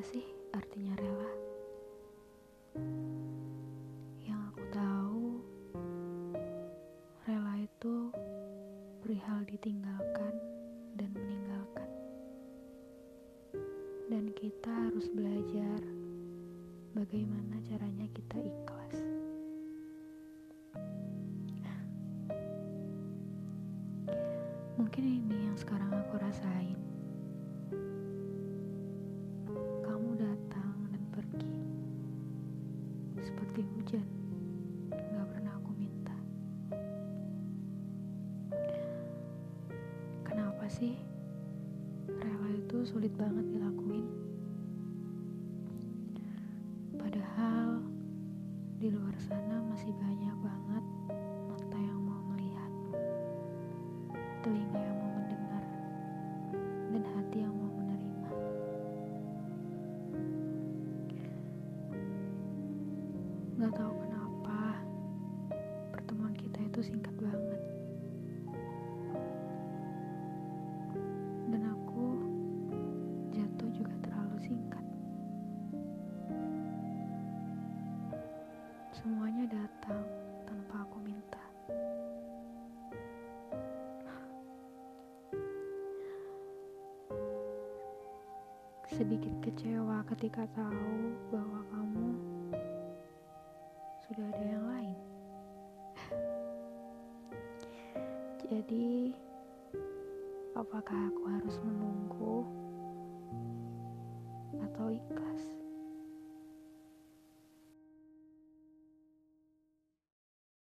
sih artinya rela? Yang aku tahu, rela itu perihal ditinggalkan dan meninggalkan. Dan kita harus belajar bagaimana caranya kita ikhlas. Mungkin ini yang sekarang aku rasain. Seperti hujan, gak pernah aku minta. Kenapa sih rela itu sulit banget dilakuin? Padahal di luar sana masih banyak banget Gak tahu kenapa pertemuan kita itu singkat banget. Dan aku jatuh juga terlalu singkat. Semuanya datang tanpa aku minta. Sedikit kecewa ketika tahu bahwa kamu Jadi, apakah aku harus menunggu atau ikhlas?